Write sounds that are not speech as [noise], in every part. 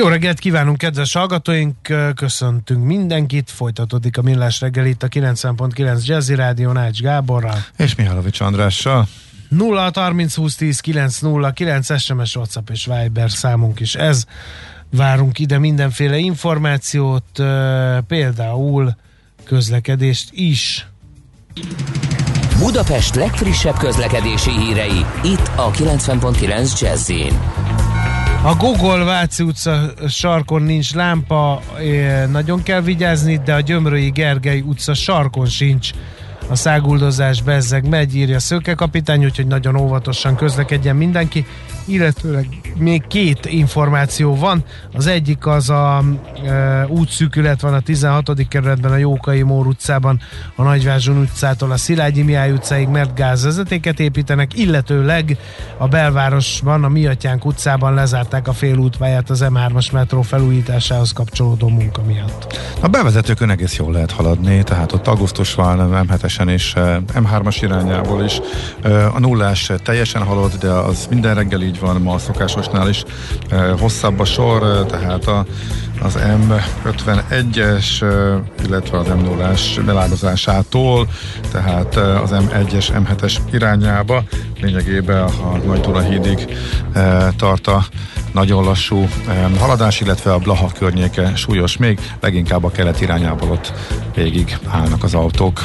Jó reggelt kívánunk, kedves hallgatóink! Köszöntünk mindenkit, folytatódik a Millás reggel itt a 90.9 Jazzy Rádió Nács Gáborral. És Mihálovics Andrással. 0 30 20 10 9 0 9 SMS, WhatsApp és Viber számunk is ez. Várunk ide mindenféle információt, például közlekedést is. Budapest legfrissebb közlekedési hírei, itt a 90.9 jazz a Gogol Váci utca sarkon nincs lámpa, nagyon kell vigyázni, de a Gyömrői Gergely utca sarkon sincs. A száguldozás bezzeg megy, írja Szőke kapitány, úgyhogy nagyon óvatosan közlekedjen mindenki illetőleg még két információ van. Az egyik az a e, útszűkület van a 16. kerületben a Jókai Mór utcában, a Nagyvázson utcától a Szilágyi Miály utcáig, mert gázvezetéket építenek, illetőleg a belvárosban, a Miatyánk utcában lezárták a félútpályát az M3-as metró felújításához kapcsolódó munka miatt. A bevezetőkön egész jól lehet haladni, tehát ott augusztus van M7-esen és e, M3-as irányából is. E, a nullás teljesen halad, de az minden reggel így van, ma a szokásosnál is e, hosszabb a sor, e, tehát a, az M51-es, e, illetve az m 0 belágozásától, tehát az M1-es, M7-es irányába, lényegében a Nagy Dura hídig tart a nagyon lassú haladás, illetve a Blaha környéke súlyos még, leginkább a kelet irányából ott végig állnak az autók.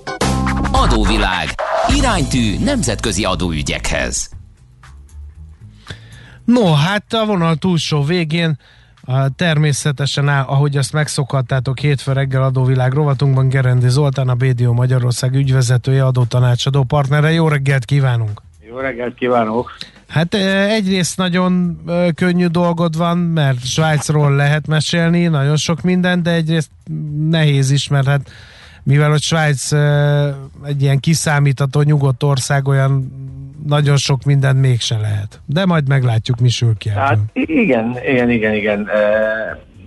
Adóvilág. Iránytű nemzetközi adóügyekhez. No, hát a vonal túlsó végén természetesen, ahogy azt megszokhattátok, hétfő reggel adóvilág rovatunkban Gerendi Zoltán, a BDO Magyarország ügyvezetője, adótanácsadó partnere. Jó reggelt kívánunk! Jó reggelt kívánok! Hát egyrészt nagyon könnyű dolgod van, mert Svájcról lehet mesélni, nagyon sok minden, de egyrészt nehéz is, mert hát mivel hogy Svájc egy ilyen kiszámítható nyugodt ország, olyan nagyon sok minden mégse lehet. De majd meglátjuk, mi sül ki Hát igen, igen, igen, igen.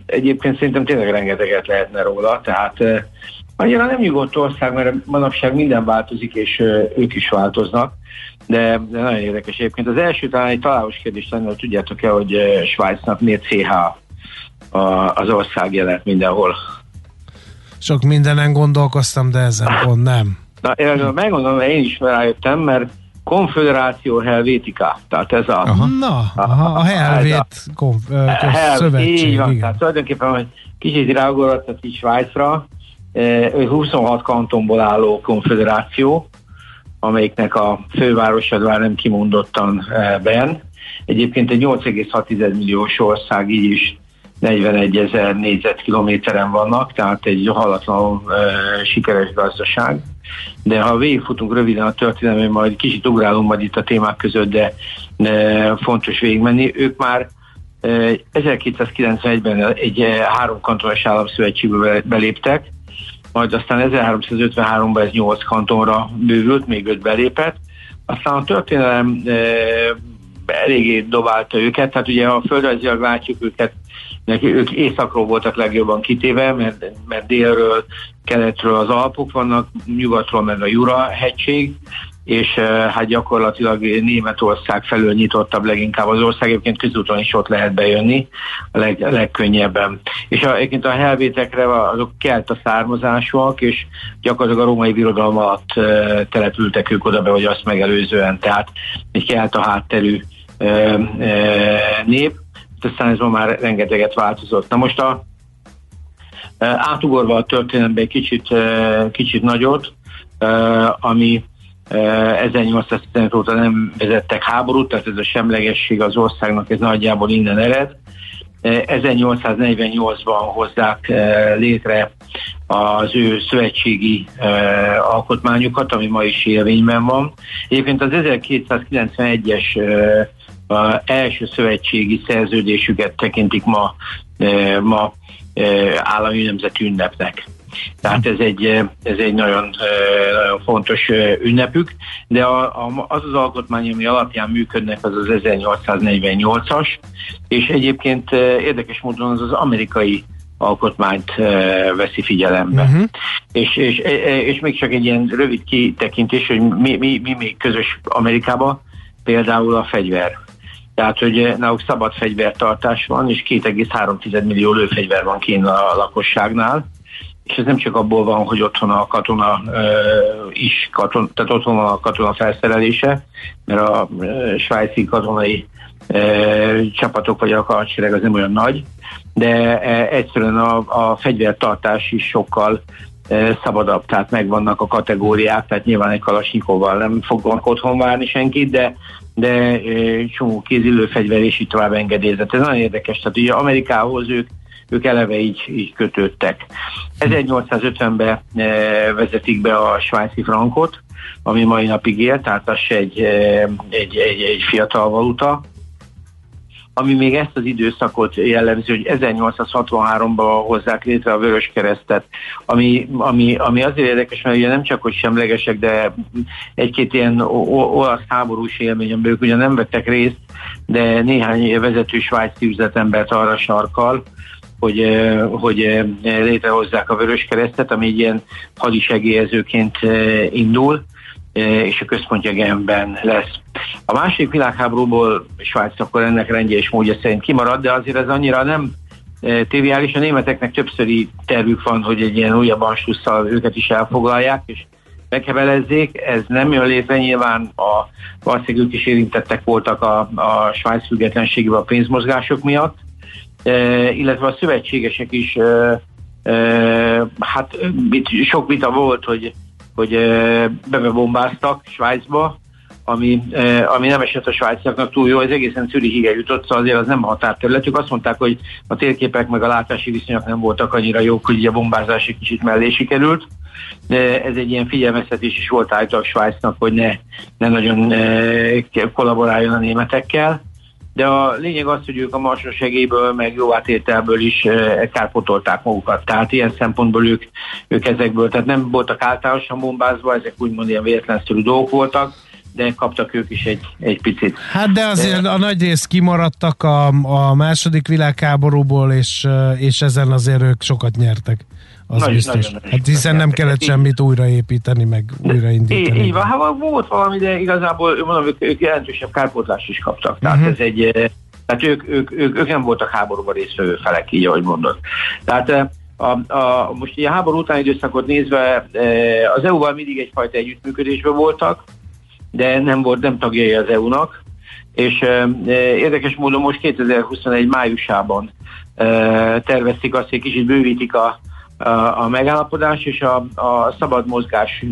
Egyébként szerintem tényleg rengeteget lehetne róla, tehát annyira nem nyugodt ország, mert manapság minden változik, és ők is változnak, de, de nagyon érdekes egyébként. Az első talán egy találós kérdés lenne, hogy tudjátok-e, hogy Svájcnak miért CH az ország jelent mindenhol? Sok mindenen gondolkoztam, de ezen pont nem. Na, én megmondom, mert én is rájöttem, mert Konfederáció Helvétika, tehát ez a... Aha. Na, aha, a Helvét konf, Hel, szövetség. Így van, igen. tehát tulajdonképpen, hogy kicsit ráugorhatnak így Svájcra, 26 kantonból álló konfederáció, amelyiknek a fővárosa már nem kimondottan Ben. Egyébként egy 8,6 milliós ország így is 41 ezer négyzetkilométeren vannak, tehát egy halatlan e, sikeres gazdaság. De ha végigfutunk röviden a történelmén, majd kicsit ugrálunk majd itt a témák között, de e, fontos végigmenni. Ők már e, 1291-ben egy e, három kantonos államszövetségbe beléptek, majd aztán 1353-ban ez 8 kantonra bővült, még 5 belépett. Aztán a történelem e, eléggé dobálta őket, tehát ugye a földrajzilag látjuk őket neki, ők északról voltak legjobban kitéve, mert, mert délről, keletről az Alpok vannak, nyugatról meg a Jura hegység, és eh, hát gyakorlatilag Németország felől nyitottabb leginkább az ország, egyébként közúton is ott lehet bejönni a, leg, legkönnyebben. És a, egyébként a helvétekre azok kelt a származásúak, és gyakorlatilag a római birodalom alatt e, települtek ők oda be, hogy azt megelőzően, tehát egy kelt a hátterű e, e, nép ez ma már rengeteget változott. Na most a Átugorva a történelembe egy kicsit, kicsit nagyot, ami 1815 óta nem vezettek háborút, tehát ez a semlegesség az országnak ez nagyjából innen ered. 1848-ban hozzák létre az ő szövetségi alkotmányukat, ami ma is élvényben van. Egyébként az 1291-es első szövetségi szerződésüket tekintik ma, ma állami nemzeti ünnepnek. Tehát ez egy, ez egy nagyon, nagyon fontos ünnepük, de a, a, az az alkotmány, ami alapján működnek, az az 1848-as, és egyébként érdekes módon az az amerikai alkotmányt veszi figyelembe. Uh-huh. És, és, és még csak egy ilyen rövid kitekintés, hogy mi, mi, mi még közös Amerikában, például a fegyver. Tehát, hogy náluk szabad fegyvertartás van, és 2,3 millió lőfegyver van kín a lakosságnál, és ez nem csak abból van, hogy otthon a katona uh, is, katon, tehát otthon van a katona felszerelése, mert a uh, svájci katonai uh, csapatok vagy a hadsereg az nem olyan nagy, de uh, egyszerűen a, a fegyvertartás is sokkal szabadabb, tehát megvannak a kategóriák, tehát nyilván egy kalasnyikovval nem fognak otthon várni senkit, de de csomó kézilő fegyver és így tovább engedélyezett. Ez nagyon érdekes, tehát ugye Amerikához ők ők eleve így, így kötődtek. 1850-ben eh, vezetik be a svájci frankot, ami mai napig él, tehát az egy, egy, egy, egy fiatal valuta, ami még ezt az időszakot jellemzi, hogy 1863-ban hozzák létre a Vörös Keresztet, ami, ami, ami azért érdekes, mert ugye nem csak, hogy semlegesek, de egy-két ilyen olasz háborús élmény, ők ugye nem vettek részt, de néhány vezető svájci üzletembert arra sarkal, hogy, hogy létrehozzák a Vörös Keresztet, ami egy ilyen hadisegélyezőként indul, és a központja Genben lesz. A második világháborúból Svájc akkor ennek rendje és módja szerint kimarad, de azért ez annyira nem triviális. A németeknek többszöri tervük van, hogy egy ilyen újabb anslusszal őket is elfoglalják, és meghebelezzék. Ez nem jön létre, nyilván a valószínűleg ők is érintettek voltak a, a Svájc függetlenségében a pénzmozgások miatt, illetve a szövetségesek is, hát sok vita volt, hogy, hogy bebebombáztak Svájcba, ami, ami nem esett a svájciaknak túl jó, ez egészen Zürichig jutott, szóval azért az nem határterületük. Azt mondták, hogy a térképek meg a látási viszonyok nem voltak annyira jók, hogy a bombázás egy kicsit mellé sikerült. De ez egy ilyen figyelmeztetés is volt által Svájcnak, hogy ne, ne nagyon kollaboráljon a németekkel de a lényeg az, hogy ők a marsos segélyből, meg jó átételből is e, kárpotolták magukat. Tehát ilyen szempontból ők, ők ezekből, tehát nem voltak általánosan bombázva, ezek úgymond ilyen véletlenszerű dolgok voltak, de kaptak ők is egy, egy picit. Hát de azért de... a nagy rész kimaradtak a, a második világháborúból, és, és ezen azért ők sokat nyertek. Az nagyon, biztos. Nagyon, hát hiszen nem kellett így, semmit újraépíteni, meg újraindítani. Így, így van, hát volt valami, de igazából mondom, ők, ők jelentősebb kárpótlást is kaptak. Tehát uh-huh. ez egy, tehát ők, ők, ők, ők nem voltak háborúban résztvevő felek, így ahogy mondod. Tehát a, a, most a háború utáni időszakot nézve az EU-val mindig egyfajta együttműködésben voltak, de nem volt, nem tagjai az EU-nak, és e, érdekes módon most 2021 májusában e, tervezték azt, hogy kicsit bővítik a, a, megállapodás, és a, a szabad mozgás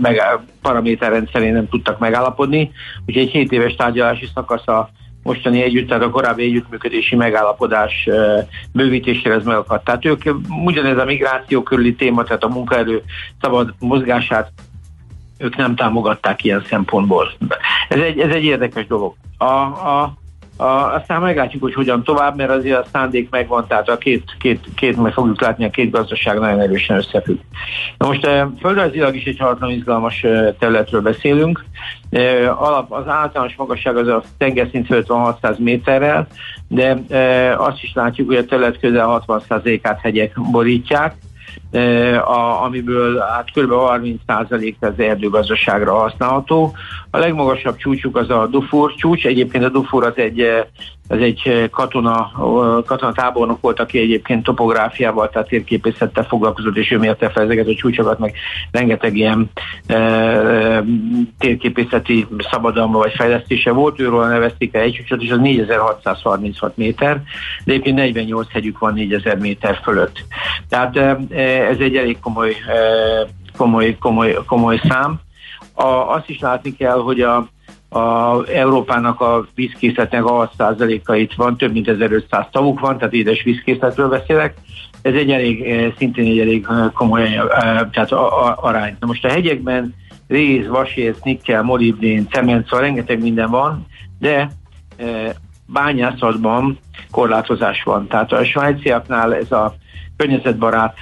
meg, paraméter rendszerén nem tudtak megállapodni, úgyhogy egy 7 éves tárgyalási szakasz a mostani együtt, tehát a korábbi együttműködési megállapodás bővítésére ez megakadt. Tehát ők ugyanez a migráció körüli téma, tehát a munkaerő szabad mozgását ők nem támogatták ilyen szempontból. Ez egy, ez egy érdekes dolog. A, a, a, aztán meglátjuk, hogy hogyan tovább, mert azért a szándék megvan, tehát a két, két, két meg fogjuk látni, a két gazdaság nagyon erősen összefügg. Na most eh, földrajzilag is egy hatalmas izgalmas területről beszélünk. Alap, az általános magasság az a tengerszint fölött van 600 méterrel, de azt is látjuk, hogy a terület közel 60%-át hegyek borítják, a, amiből hát kb. 30% az erdőgazdaságra használható. A legmagasabb csúcsuk az a Dufur csúcs, egyébként a Dufur az egy, az egy katona, katona tábornok volt, aki egyébként topográfiával, tehát térképészettel foglalkozott, és ő mérte fel ezeket a csúcsokat, meg rengeteg ilyen e, térképészeti szabadalma vagy fejlesztése volt, őről nevezték el egy csúcsot, és az 4636 méter, de egyébként 48 hegyük van 4000 méter fölött. Tehát ez egy elég komoly, komoly, komoly, komoly szám. A, azt is látni kell, hogy a, a Európának a vízkészletnek a 6%-a itt van, több mint 1500 tavuk van, tehát édes vízkészletről beszélek. Ez egy elég, szintén egy elég komoly tehát a, a, arány. Na most a hegyekben réz, vasérc, nikkel, molibdén, cement, szóval rengeteg minden van, de bányászatban korlátozás van. Tehát a svájciaknál ez a környezetbarát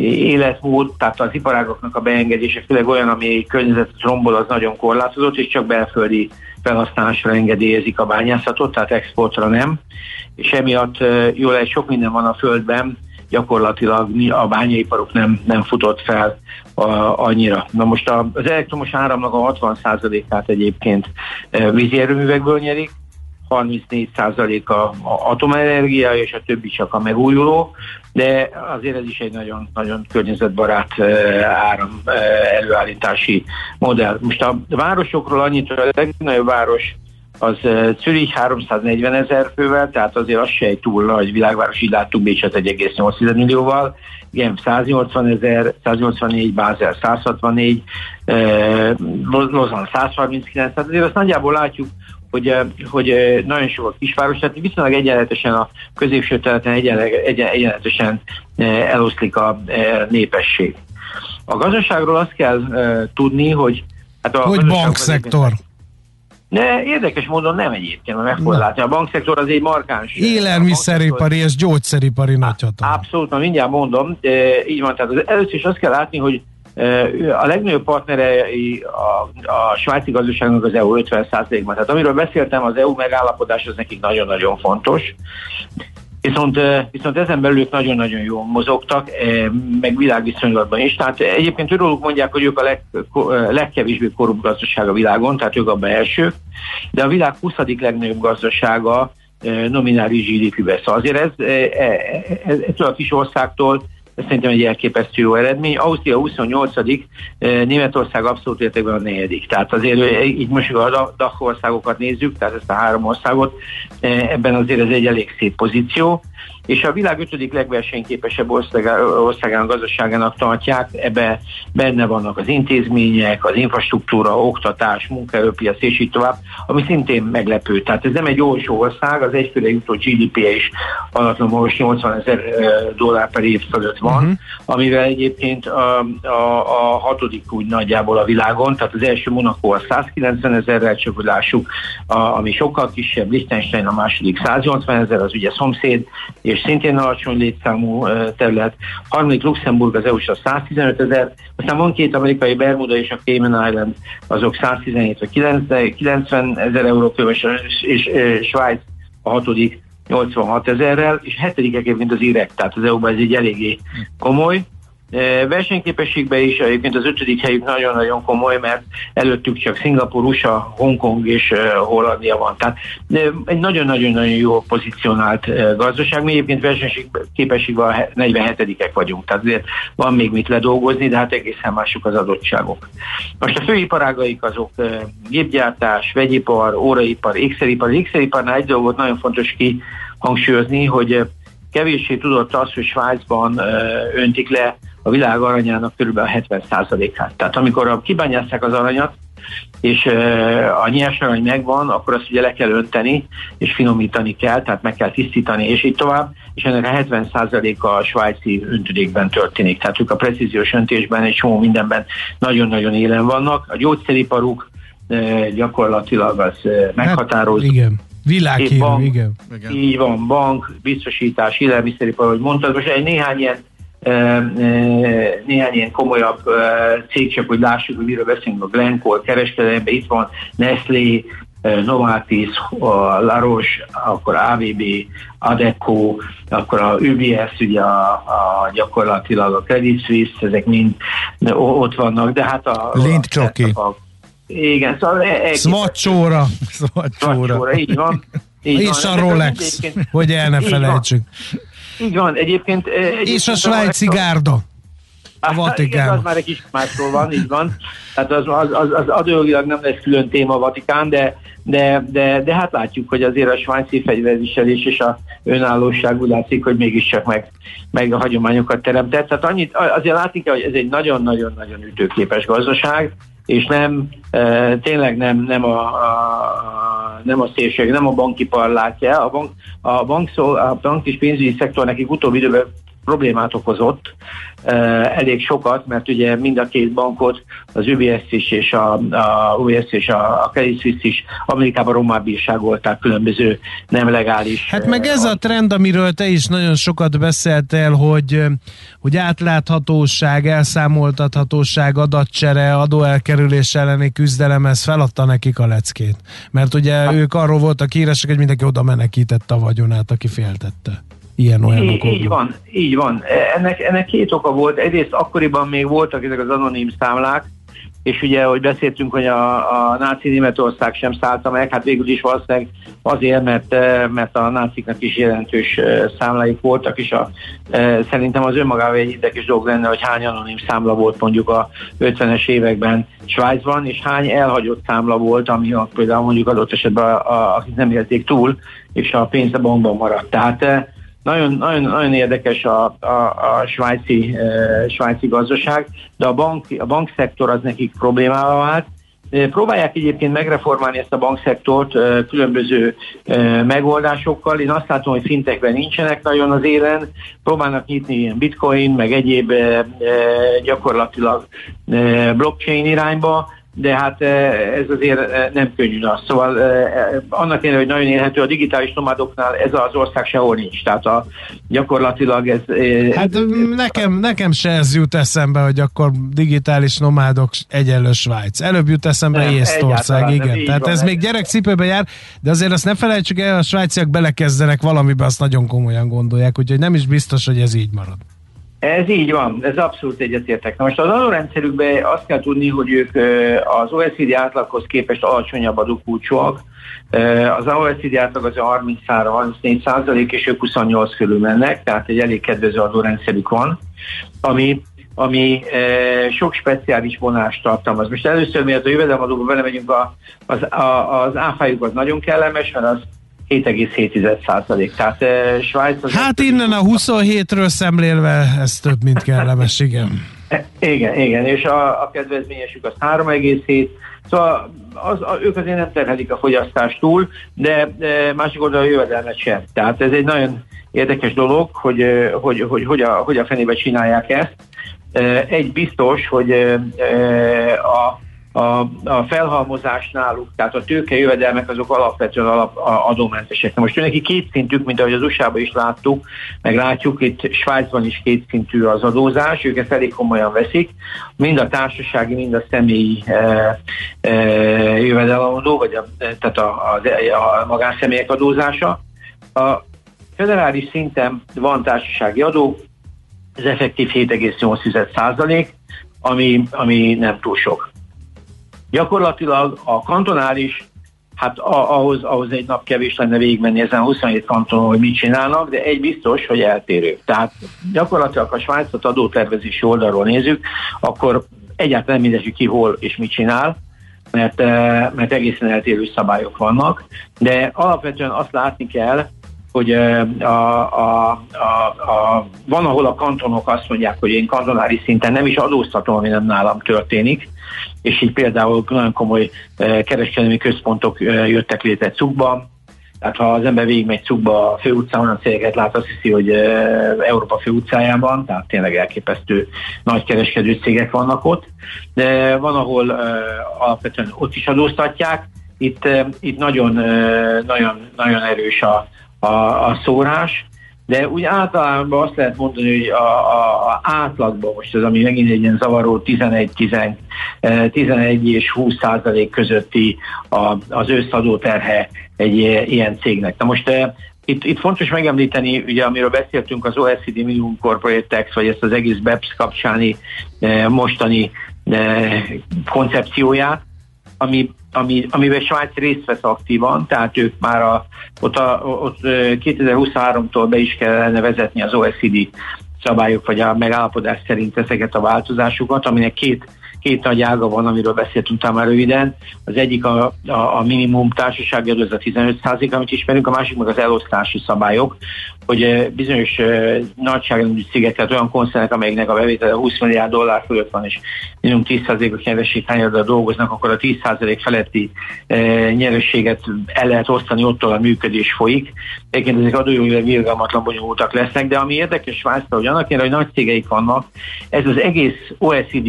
életmód, tehát az iparágoknak a beengedése, főleg olyan, ami környezetet az nagyon korlátozott, és csak belföldi felhasználásra engedélyezik a bányászatot, tehát exportra nem, és emiatt jól egy sok minden van a földben, gyakorlatilag a bányaiparok nem, nem futott fel a, annyira. Na most az elektromos áramnak a 60%-át egyébként vízi erőművekből nyerik, 34% a, a atomenergia, és a többi csak a megújuló, de azért ez is egy nagyon, nagyon környezetbarát áram előállítási modell. Most a városokról annyit, hogy a legnagyobb város az Zürich 340 ezer fővel, tehát azért az se egy túl nagy világváros, így láttuk Bécset 1,8 millióval, Genf 180 ezer, 184, Bázel 164, Lozan 139, tehát azért azt nagyjából látjuk, hogy, hogy nagyon sok a kisváros, tehát viszonylag egyenletesen a középső területen egyenletesen eloszlik a népesség. A gazdaságról azt kell tudni, hogy hát a hogy bankszektor. De érdekes módon nem egyébként, mert fogod látni. A bankszektor az egy markáns. Élelmiszeripari és gyógyszeripari nagyhatalom. Abszolút, mindjárt mondom. Így van, tehát az, először is azt kell látni, hogy a legnagyobb partnere a, a svájci gazdaságnak az EU 50%-ban. Tehát amiről beszéltem, az EU megállapodás az nekik nagyon-nagyon fontos. Viszont, viszont ezen belül ők nagyon-nagyon jól mozogtak, meg világviszonylatban is. Tehát egyébként őróluk mondják, hogy ők a leg, legkevésbé korrupt gazdaság a világon, tehát ők abban elsők, de a világ 20. legnagyobb gazdasága nominális GDP-be. Szóval azért ez, ez, ez, ez a kis országtól ez szerintem egy elképesztő jó eredmény. Ausztria 28 Németország abszolút értékben a negyedik. Tehát azért így most a DACH országokat nézzük, tehát ezt a három országot, ebben azért ez egy elég szép pozíció és a világ ötödik legversenyképesebb országának gazdaságának tartják, ebbe benne vannak az intézmények, az infrastruktúra, oktatás, munkaerőpiac és így tovább, ami szintén meglepő. Tehát ez nem egy olcsó ország, az egyfőre jutó GDP-je is alatlan most 80 ezer dollár per év fölött van, uh-huh. amivel egyébként a, a, a hatodik úgy nagyjából a világon, tehát az első Monaco a 190 ezerrel, csak hogy lássuk, a, ami sokkal kisebb, Liechtenstein a második 180 ezer, az ugye szomszéd, és szintén alacsony létszámú terület. Harmadik Luxemburg az EU-s a 115 ezer, aztán van két amerikai Bermuda és a Cayman Island, azok 117 vagy 90 ezer euró és, és, és Svájc a hatodik 86 ezerrel, és hetedikek egyébként az írek, tehát az EU-ban ez egy eléggé komoly. Versenyképességben is egyébként az ötödik helyük nagyon-nagyon komoly, mert előttük csak Szingapur, USA, Hongkong és Hollandia van. Tehát egy nagyon-nagyon-nagyon jó pozícionált gazdaság. Mi egyébként versenyképességben a 47-ek vagyunk, tehát azért van még mit ledolgozni, de hát egészen mások az adottságok. Most a főiparágaik azok gépgyártás, vegyipar, óraipar, ékszeripar. Az ékszeriparnál egy dolgot nagyon fontos ki hangsúlyozni, hogy kevéssé tudott az, hogy Svájcban öntik le a világ aranyának kb. 70%-át. Tehát amikor kibányázták az aranyat, és a nyers arany megvan, akkor azt ugye le kell önteni, és finomítani kell, tehát meg kell tisztítani, és így tovább, és ennek a 70%-a a svájci öntüdékben történik. Tehát ők a precíziós öntésben egy csomó mindenben nagyon-nagyon élen vannak. A gyógyszeriparuk gyakorlatilag az meghatározó. Hát, igen. Világhírű, bank, igen. Így van, bank, biztosítás, élelmiszeripar, ahogy mondtad. Most egy néhány ilyen néhány ilyen komolyabb cég, csak hogy lássuk, hogy miről beszélünk, a Glencore kereskedelemben, itt van Nestlé, Novartis, a Laros, akkor AVB, Adeco, akkor a UBS, ugye a, a gyakorlatilag a Credit Suisse, ezek mind ott vannak, de hát a... Lint Csoki. Igen, szóval... E, Szvacsóra. Szvacsóra, így van. [laughs] Így és van. a Rolex, hogy el ne felejtsük. Így van, egyébként... egyébként és a svájci gárda. A Vatikán. Igen, az már egy kis másról van, így van. Tehát az, az, az, az adógilag nem lesz külön téma a Vatikán, de, de, de, de hát látjuk, hogy azért a svájci fegyverviselés és a önállóság úgy látszik, hogy mégiscsak meg, meg a hagyományokat teremtett. Tehát annyit, azért látni kell, hogy ez egy nagyon-nagyon-nagyon ütőképes gazdaság, és nem, tényleg nem, nem a, a, nem a szélség, nem a bankipar látja. A, bank, a, bank, a bank és pénzügyi szektor nekik utóbbi időben problémát okozott elég sokat, mert ugye mind a két bankot, az UBS is és a, a UBS és a, a Credit Suisse is Amerikában román bírságolták különböző nem legális. Hát meg ez a trend, amiről te is nagyon sokat beszéltél, hogy, hogy átláthatóság, elszámoltathatóság, adatcsere, adóelkerülés elleni küzdelem, ez feladta nekik a leckét. Mert ugye hát, ők arról voltak híresek, hogy mindenki oda menekítette a vagyonát, aki féltette ilyen olyan így, így van, így van. Ennek, ennek két oka volt. Egyrészt akkoriban még voltak ezek az anonim számlák, és ugye, hogy beszéltünk, hogy a, a náci Németország sem szállta meg, hát végül is valószínűleg azért, mert, eh, mert a náciknak is jelentős eh, számláik voltak, és a, szerintem az önmagában egy érdekes dolog lenne, hogy hány anonim számla volt mondjuk a 50-es években Svájcban, és hány elhagyott számla volt, ami a, például mondjuk adott esetben akik nem élték túl, és a pénz a bankban maradt. Tehát nagyon, nagyon, nagyon érdekes a, a, a svájci, e, svájci gazdaság, de a, bank, a bankszektor az nekik problémával vált. E, próbálják egyébként megreformálni ezt a bankszektort e, különböző e, megoldásokkal. Én azt látom, hogy fintekben nincsenek nagyon az élen. Próbálnak nyitni ilyen bitcoin, meg egyéb gyakorlatilag blockchain irányba de hát eh, ez azért eh, nem könnyű az. Szóval eh, annak ellenére, hogy nagyon élhető a digitális nomádoknál ez az ország sehol nincs. Tehát a, gyakorlatilag ez... Hát nekem, nekem se ez jut eszembe, hogy akkor digitális nomádok egyenlő Svájc. Előbb jut eszembe nem, Észtország, igen. Tehát van, ez még gyerekcipőbe jár, de azért azt ne felejtsük el, a svájciak belekezdenek valamibe, azt nagyon komolyan gondolják, úgyhogy nem is biztos, hogy ez így marad. Ez így van, ez abszolút egyetértek. Na most az adórendszerükben azt kell tudni, hogy ők az OECD átlaghoz képest alacsonyabb adókulcsúak. Az OECD átlag az a 33-34 százalék, és ők 28% körül mennek, tehát egy elég kedvező adórendszerük van, ami ami e, sok speciális vonást tartalmaz. Most először, miért a jövedelemadóba belemegyünk, a, az, a, az áfájuk az nagyon kellemes, mert az 7,7 százalék. Tehát e, Svájc... Az hát innen a 27-ről szemlélve ez több, mint kellemes, igen. E, igen, igen, és a, a kedvezményesük az 3,7, szóval az, a, ők azért nem terhelik a fogyasztást túl, de, de másik oldalon a jövedelmet sem. Tehát ez egy nagyon érdekes dolog, hogy hogy, hogy, hogy, a, hogy a fenébe csinálják ezt. Egy biztos, hogy a a, a felhalmozás náluk, tehát a tőke jövedelmek azok alapvetően alap, a, adómentesek. Na most neki két szintük, mint ahogy az USA-ban is láttuk, meg látjuk, itt Svájcban is két szintű az adózás, ők ezt elég komolyan veszik, mind a társasági, mind a személyi e, e, jövedelemadó, vagy a, tehát a, a, a magánszemélyek adózása. A federális szinten van társasági adó, ez effektív 7,8 százalék, ami, ami nem túl sok. Gyakorlatilag a kantonális, hát ahhoz, ahhoz egy nap kevés lenne végigmenni ezen a 27 kantonon, hogy mit csinálnak, de egy biztos, hogy eltérő. Tehát gyakorlatilag a Svájcot adótervezési oldalról nézzük, akkor egyáltalán mindegy, hogy ki hol és mit csinál, mert, eh, mert egészen eltérő szabályok vannak, de alapvetően azt látni kell, hogy a, a, a, a, van, ahol a kantonok azt mondják, hogy én kantonári szinten nem is adóztatom, ami nem nálam történik, és így például nagyon komoly kereskedelmi központok jöttek létre Cukban, tehát ha az ember végigmegy Cukba a főutcán, olyan cégeket lát, azt hiszi, hogy Európa főutcájában, tehát tényleg elképesztő nagy kereskedő cégek vannak ott, de van, ahol alapvetően ott is adóztatják, itt, itt nagyon, nagyon, nagyon erős a, a, a szórás, de úgy általában azt lehet mondani, hogy a, a, a átlagban most ez, ami megint egy ilyen zavaró 11, 11, 11 és 20 százalék közötti a, az összadó terhe egy ilyen cégnek. Na most itt, itt fontos megemlíteni, ugye amiről beszéltünk, az OECD Minimum Corporate Tax, vagy ezt az egész BEPS kapcsáni mostani koncepcióját, ami, ami, amiben Svájc részt vesz aktívan, tehát ők már a, ott, a, ott 2023-tól be is kellene vezetni az OECD szabályok, vagy a megállapodás szerint ezeket a változásokat, aminek két két nagy ága van, amiről beszéltünk már röviden. Az egyik a, a, a minimum társasági adó, ez a 15 amit ismerünk, a másik meg az elosztási szabályok, hogy eh, bizonyos uh, nagyságrendű cégek, tehát olyan koncernek, amelyeknek a bevétele 20 milliárd dollár fölött van, és minimum 10%-os nyerességhányadra dolgoznak, akkor a 10% feletti uh, nyerességet el lehet osztani, ottól a működés folyik. Egyébként ezek adójogilag irgalmatlan bonyolultak lesznek, de ami érdekes Svájcra, hogy annak hogy nagy cégeik vannak, ez az egész OECD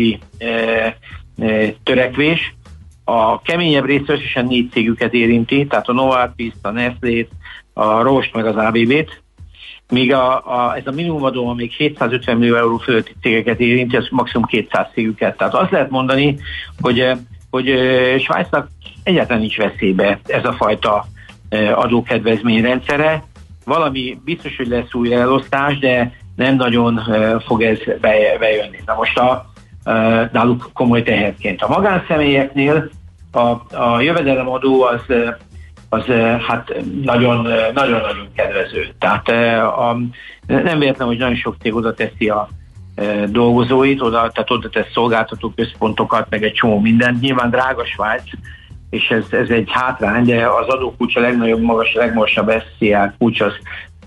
törekvés, a keményebb rész összesen négy cégüket érinti, tehát a Novartis, a Nestlé, a Rost meg az ABB-t, míg a, a, ez a minimumadó, amíg 750 millió euró fölötti cégeket érinti, az maximum 200 cégüket. Tehát azt lehet mondani, hogy, hogy Svájcnak egyáltalán nincs veszélybe ez a fajta adókedvezményrendszere. Valami biztos, hogy lesz új elosztás, de nem nagyon fog ez bejönni. Na most a, náluk komoly teherként. A magánszemélyeknél a, a jövedelemadó az, az hát nagyon, nagyon-nagyon kedvező. Tehát a, nem véletlen, hogy nagyon sok cég oda teszi a dolgozóit, oda, tehát oda tesz szolgáltató központokat, meg egy csomó mindent. Nyilván drága Svájc, és ez, ez egy hátrány, de az adókulcs a legnagyobb, magas, legmagasabb SZIA kulcs az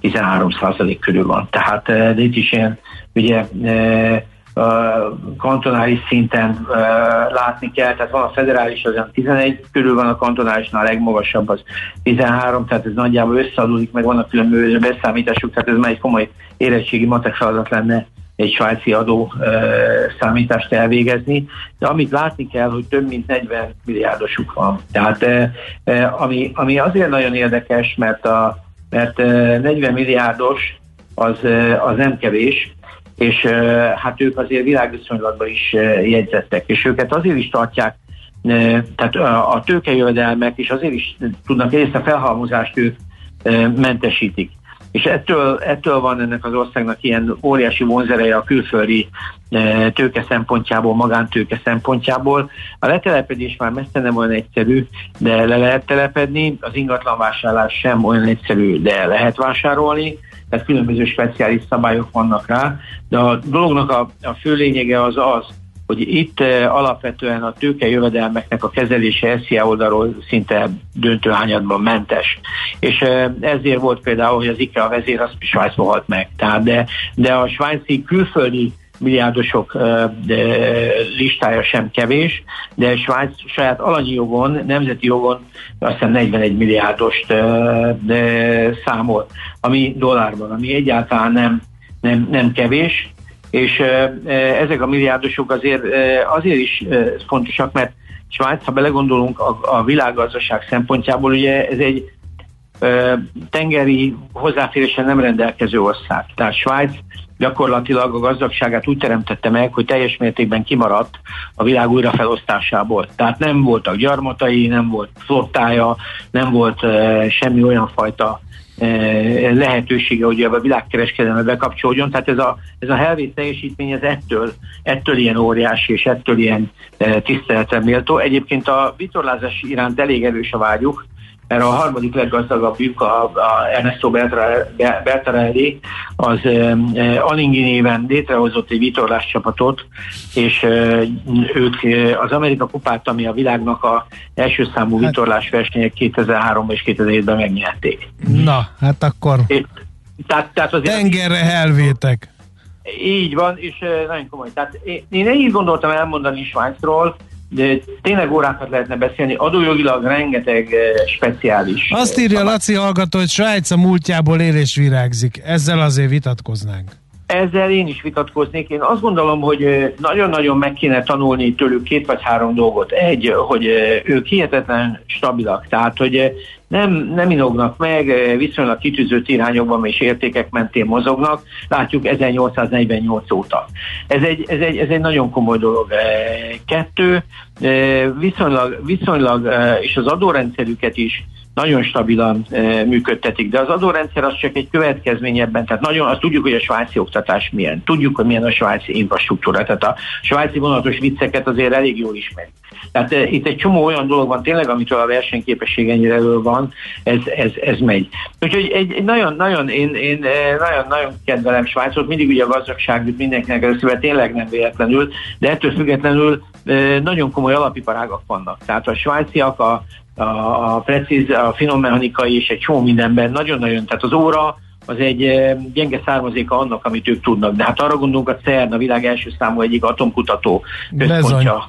13% körül van. Tehát de itt is ilyen ugye kantonális szinten látni kell, tehát van a federális, az 11 körül van a kantonálisnál, a legmagasabb az 13, tehát ez nagyjából összeadódik, meg vannak különböző beszámítások, tehát ez már egy komoly érettségi matek feladat lenne egy svájci adó e, számítást elvégezni, de amit látni kell, hogy több mint 40 milliárdosuk van. Tehát e, e, ami, ami azért nagyon érdekes, mert, a, mert e, 40 milliárdos az, e, az nem kevés, és hát ők azért világviszonylatban is jegyzettek, és őket azért is tartják, tehát a tőkejövedelmek is azért is tudnak részt a felhalmozást ők mentesítik. És ettől, ettől van ennek az országnak ilyen óriási vonzereje a külföldi tőke szempontjából, magántőke szempontjából. A letelepedés már messze nem olyan egyszerű, de le lehet telepedni, az ingatlanvásárlás sem olyan egyszerű, de lehet vásárolni tehát különböző speciális szabályok vannak rá, de a dolognak a, a fő lényege az az, hogy itt e, alapvetően a tőke jövedelmeknek a kezelése SZIA oldalról szinte döntő hányadban mentes. És e, ezért volt például, hogy az IKEA vezér az Svájcban halt meg. Tehát de, de a svájci külföldi milliárdosok listája sem kevés, de Svájc saját alanyi jogon, nemzeti jogon azt hiszem 41 milliárdost számol, ami dollárban, ami egyáltalán nem, nem, nem kevés, és ezek a milliárdosok azért, azért is fontosak, mert Svájc, ha belegondolunk a, a világgazdaság szempontjából, ugye ez egy tengeri hozzáférésen nem rendelkező ország. Tehát Svájc gyakorlatilag a gazdagságát úgy teremtette meg, hogy teljes mértékben kimaradt a világ újrafelosztásából. Tehát nem voltak gyarmatai, nem volt flottája, nem volt semmi olyan fajta lehetősége, hogy a világkereskedelme bekapcsolódjon. Tehát ez a, ez a helvét teljesítmény ez ettől, ettől ilyen óriási és ettől ilyen uh, tiszteletre méltó. Egyébként a vitorlázás iránt elég erős a vágyuk, mert a harmadik leggazdagabbjuk, a, a Ernesto Bertarelli, az e, Alingi néven létrehozott egy vitorlás csapatot, és e, ők az Amerika kupát, ami a világnak a első számú hát, vitorlás versenyek 2003 és 2007-ben megnyerték. Na, hát akkor é, tehát, tehát azért tengerre helvétek. Így van, és nagyon komoly. Tehát én, én így gondoltam elmondani Svájcról, de tényleg órákat lehetne beszélni, adójogilag rengeteg eh, speciális. Azt írja Laci hallgató, hogy Svájc a múltjából él és virágzik. Ezzel azért vitatkoznánk. Ezzel én is vitatkoznék. Én azt gondolom, hogy nagyon-nagyon meg kéne tanulni tőlük két vagy három dolgot. Egy, hogy ők hihetetlen stabilak, tehát hogy nem, nem inognak meg, viszonylag kitűzött irányokban és értékek mentén mozognak, látjuk 1848 óta. Ez egy, ez egy, ez egy nagyon komoly dolog. Kettő, viszonylag, viszonylag és az adórendszerüket is nagyon stabilan e, működtetik, de az adórendszer az csak egy következmény ebben, tehát nagyon azt tudjuk, hogy a svájci oktatás milyen, tudjuk, hogy milyen a svájci infrastruktúra, tehát a svájci vonatos vicceket azért elég jól ismerik. Tehát e, itt egy csomó olyan dolog van tényleg, amitől a versenyképesség ennyire elő van, ez, ez, ez megy. Úgyhogy egy, egy nagyon, nagyon, én, én e, nagyon, nagyon kedvelem Svájcot, mindig ugye a gazdagság jut mindenkinek először, tényleg nem véletlenül, de ettől függetlenül e, nagyon komoly alapiparágak vannak. Tehát a svájciak a, a, a precíz, a finom mechanikai és egy csomó mindenben nagyon-nagyon, tehát az óra az egy eh, gyenge származéka annak, amit ők tudnak. De hát arra gondolunk, a CERN a világ első számú egyik atomkutató központja.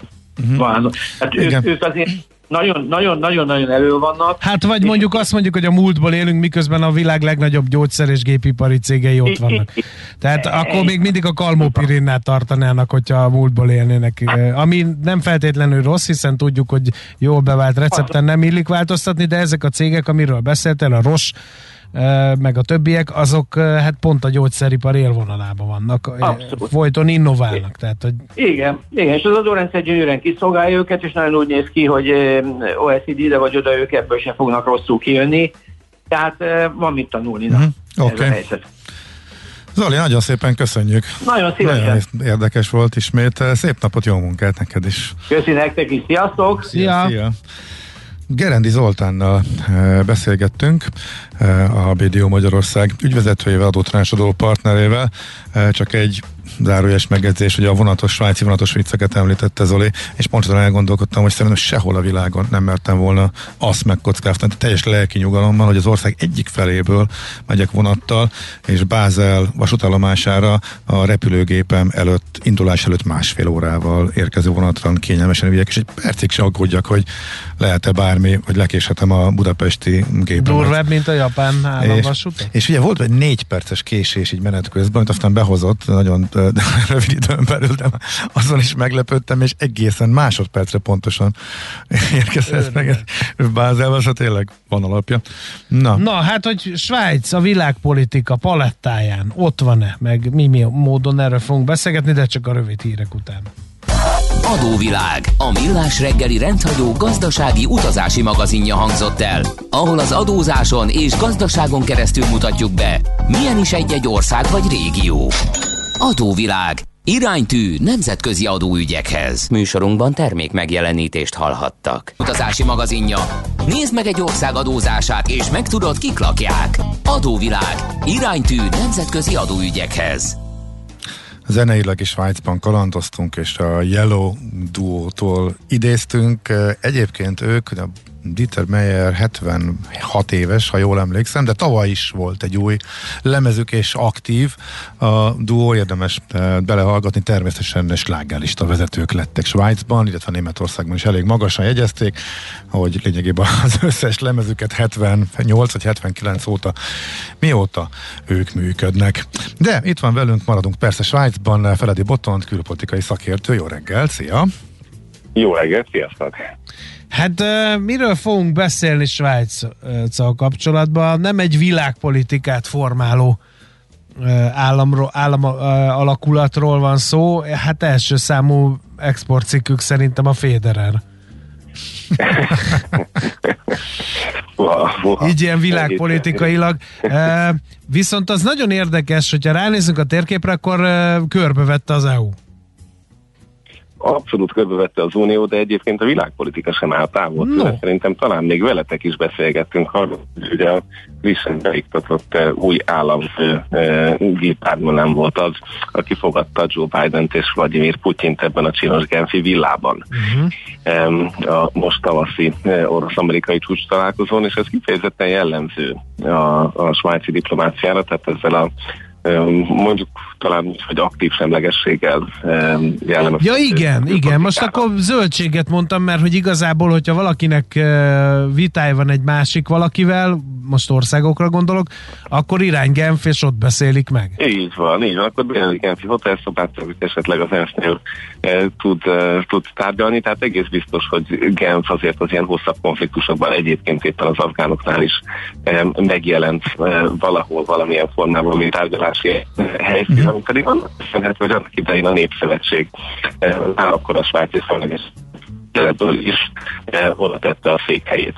Uh-huh. Hát ők, ők azért nagyon-nagyon-nagyon elő vannak. Hát vagy mondjuk azt mondjuk, hogy a múltból élünk, miközben a világ legnagyobb gyógyszer és gépipari cégei ott vannak. Tehát akkor még mindig a kalmopirinnál tartanának, hogyha a múltból élnének. Ami nem feltétlenül rossz, hiszen tudjuk, hogy jól bevált recepten nem illik változtatni, de ezek a cégek, amiről beszéltél, a Roche, meg a többiek, azok hát pont a gyógyszeripar élvonalában vannak. Abszolút. Folyton innoválnak. Tehát, hogy... Igen, igen, és az adórendszer gyönyörűen kiszolgálja őket, és nagyon úgy néz ki, hogy OECD ide vagy oda ők ebből sem fognak rosszul kijönni. Tehát van mit tanulni. Mm-hmm. Oké. Okay. Zoli, nagyon szépen köszönjük. Nagyon szívesen. Nagyon érdekes volt ismét. Szép napot, jó munkát neked is. Köszi nektek is. Sziasztok! Szia! Szia. Gerendi Zoltánnal beszélgettünk, a BDO Magyarország ügyvezetőjével, adótanácsadó partnerével, csak egy zárójes megjegyzés, hogy a vonatos, svájci vonatos vicceket említette Zoli, és pontosan elgondolkodtam, hogy szerintem sehol a világon nem mertem volna azt megkockáztatni, teljes lelki nyugalommal, hogy az ország egyik feléből megyek vonattal, és Bázel vasútállomására a repülőgépem előtt, indulás előtt másfél órával érkező vonatra kényelmesen üljek, és egy percig se aggódjak, hogy lehet-e bármi, vagy lekéshetem a budapesti gépet. Durvább, mint a államvasút? És, és ugye volt egy négy perces késés így menet közben, amit aztán behozott nagyon [laughs] rövid időn belül, de azon is meglepődtem, és egészen másodpercre pontosan [laughs] érkezett meg Bázelbe, szóval tényleg van alapja. Na. Na, hát, hogy Svájc a világpolitika palettáján ott van-e, meg mi, mi módon erről fogunk beszélgetni, de csak a rövid hírek után. Adóvilág, a millás reggeli rendhagyó gazdasági utazási magazinja hangzott el, ahol az adózáson és gazdaságon keresztül mutatjuk be, milyen is egy-egy ország vagy régió. Adóvilág. Iránytű nemzetközi adóügyekhez. Műsorunkban termék megjelenítést hallhattak. Utazási magazinja. Nézd meg egy ország adózását, és megtudod, kik lakják. Adóvilág. Iránytű nemzetközi adóügyekhez. Zeneileg is Svájcban kalandoztunk, és a Yellow duótól idéztünk. Egyébként ők, Dieter Meyer 76 éves, ha jól emlékszem, de tavaly is volt egy új lemezük, és aktív a duó, érdemes eh, belehallgatni, természetesen slágerlista vezetők lettek Svájcban, illetve Németországban is elég magasan jegyezték, hogy lényegében az összes lemezüket 78 vagy 79 óta, mióta ők működnek. De itt van velünk, maradunk persze Svájcban, Feledi Botont, külpolitikai szakértő, jó reggel, szia! Jó reggelt, sziasztok! Hát miről fogunk beszélni Svájc kapcsolatban? Nem egy világpolitikát formáló államról, állam alakulatról van szó, hát első számú exportcikkük szerintem a Federer. [laughs] Így ilyen világpolitikailag. Viszont az nagyon érdekes, hogyha ránézünk a térképre, akkor körbevette az EU abszolút körbevette az Unió, de egyébként a világpolitika sem áll távol. No. Szerintem talán még veletek is beszélgettünk hogy ugye a frissen beiktatott uh, új államfő uh, nem volt az, aki fogadta Joe Biden-t és Vladimir Putyint ebben a csinos Genfi villában. Uh-huh. Um, a most tavaszi uh, orosz-amerikai csúcs találkozón, és ez kifejezetten jellemző a, a svájci diplomáciára, tehát ezzel a mondjuk talán úgy, hogy aktív semlegességgel jellemez. Ja igen, igen, most akkor zöldséget mondtam, mert hogy igazából, hogyha valakinek vitája van egy másik valakivel, most országokra gondolok, akkor irány Genf, és ott beszélik meg. Így van, így van, akkor bejön Genfi hotelszobát, esetleg az ENSZ-nél e, tud, e, tud tárgyalni, tehát egész biztos, hogy Genf azért az ilyen hosszabb konfliktusokban egyébként éppen az afgánoknál is megjelent valahol valamilyen formában, mint tárgyalási helyszín. Ami pedig annak köszönhető, hogy annak idején a Népszövetség e, akkor a svájci szemleges is eh, oda tette a székhelyét.